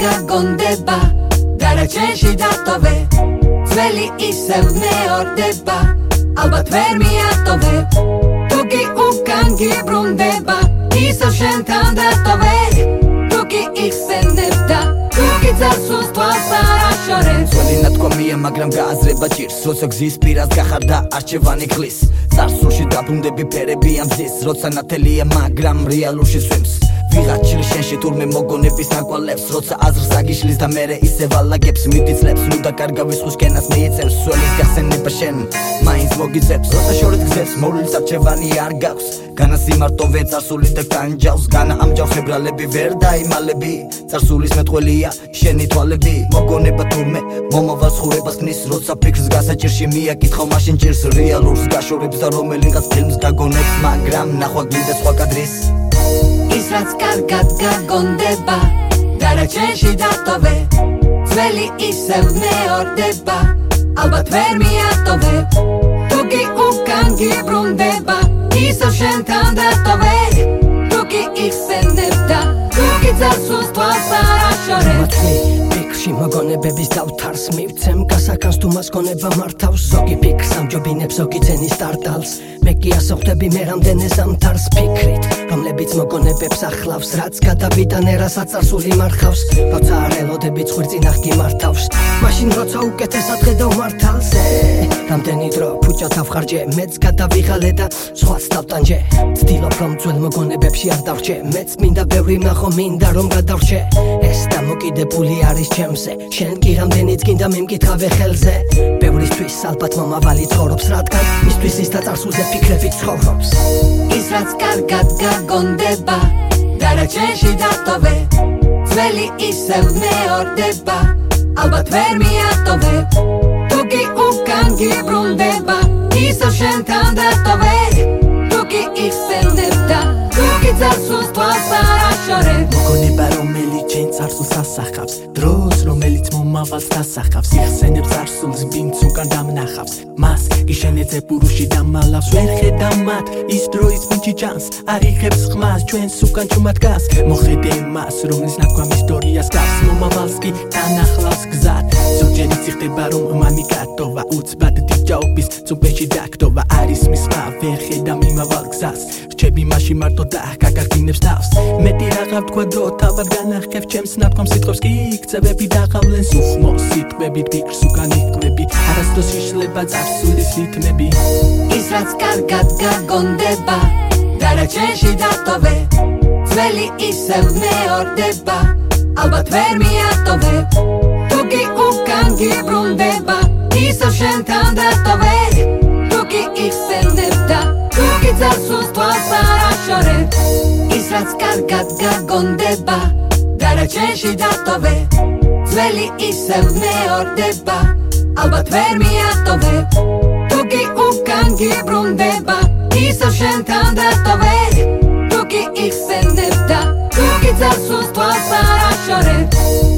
გაგონდება დარაჩენში დატოვე ძველი ისევ მეორდება ალბათ ვერ მიატოვე თუ კი უკან გიბრუნდება ისევ შენთან დატოვე თუ კი იხსენებდა თუ კი წასულს თვალს არაშორებს. ძველი ნათქვამია მაგრამ გააზრება ჭირს როცა გზის პირას გახარდა არჩევანი ხლის. წარსულში დაბრუნდები ფერები ამ ზის როცა ნათელია მაგრამ რეალურში სვიმს ვიღაც ჩილ შენში თურმე მოგონების ნაკვალებს როცა აზრს აგიშლის და მერე ისე ვალაგებს მიდიცლებს ნუ და კარგა ვისხოს კენას მეიწევს სულის გახსენება შენ მაინც მოგიწევს როცა შორეთ გზებს მოვლის არჩევანი არ გაქვს განა სიმარტოვე წარსული და განჯავს განა ამჯავს ებრალები ვერ დაიმალები წარსულის მეტყველია შენი თვალები მოგონება თურმე მომავალ ცხურებას ქნის როცა ფიქრს გასაჭირში მიაკითხო მაშინ ჭირს რეალურს გაშორებს და რომელიღაც ფილმს გაგონებს მაგრამ ნახვა გინდა სხვა კადრის. ის რაც კარგად გაგონდება დარაჩენში დატოვე ძველი ისევ მეორდება ალბათ ვერ მიატოვე თუ კი უკან გიბრუნდება ისევ შენთან დატოვე ფიქრში მოგონებების დავთარს. მივცემ გასაკანს თუ მას გონება მართავს. ზოგი ფიქრს ამჯობინებს ზოგი ძენის სტარტალს მე კი ასოხდები მე რამდენე ზამთარს ფიქრით. რომლებიც მოგონებებს ახლავს რაც გადავიდან ერასაც არსული მარხავს. როცა არ ელოდები ხვირწინახ გიმართავს მაშინ როცა უკეთესად ხედავ მართალზე რამდენი დრო ფუჭა თავხარჯე მეც გადავიღალე და სხვაც დავტანჯე. ცდილობ რომ ძველ მოგონებებში არ დავრჩე. მეც მინდა ბევრი ნახო მინდა რომ გადავრჩე. ეს დამოკიდებული არის ჩემ ჩემზე შენ კი რამდენიც გინდა მე მკითხავე ხელზე. ბევრისთვის ალბათ მომავალი ცხოვრობს რადგან მისთვის ის და წარსულზე ფიქრები ცხოვრობს. ის რაც კარგად გაგონდება დარაჩენში დატოვე ძველი ისევ მეორდება. ალბათ ვერ მიატოვე თუ კი უკან გიბრუნდება ისევ შენთან დატოვე. თუ კი იხსენებდა თუ კი წარსულს თვალს არაშორებ მოგონება რომელიც ჩემ წარსულს ასახავს დროს რომელიც მომავალს დასახავს. იხსენებს წარსულს ვინც უკან დამნახავს. მას გიშენეძე ბურუში დამალავს. ვერ ხედავ მათ ის დროის პუნჩი ჯანს არიხებს ხმას ჩვენს უკან ჩუმად გას. მოხედე მას რომლის ნაკვამ ისტორიას გავს. მომავალს კი თანახლავს გზად. ზოგჯერი ციხდება რომ მამი კატოვა უცბად დიჯაობის წუბეში დაქტოვა არის მის ხმა ვერ ხედავ მიმავალ გზას. რჩები მაშინ მარტო და გაგარგინებს თავს. მეტი რაღა ვთქვა დრო თავად განახებ ჩემს ნათქვამ სიტყვებს კი იქცევები დაღავლენ სუხმო სიტყვები ფიქრს უკან იყვები არასდროს იშლება წარსულის რითმები ის რაც კარგად გაგონდება დარაჩენში დატოვე ძველი ისევ მეორდება. ალბათ ვერ მიატოვე თუ კი უკან გიბრუნდება ისევ შენთან დატოვე. თუ კი იხსენებდა თუ კი წასულს თვალს არაშორებ ის რაც კარგად გაგონდება დარაჩენში დატოვე. ძველი ისევ მეორდება ალბათ ვერ მიატოვე. თუ კი უკან გიბრუნდება ისევ შენთან დატოვე. თუ კი იხსენებდა თუ კი წასულს თვალს არაშორებ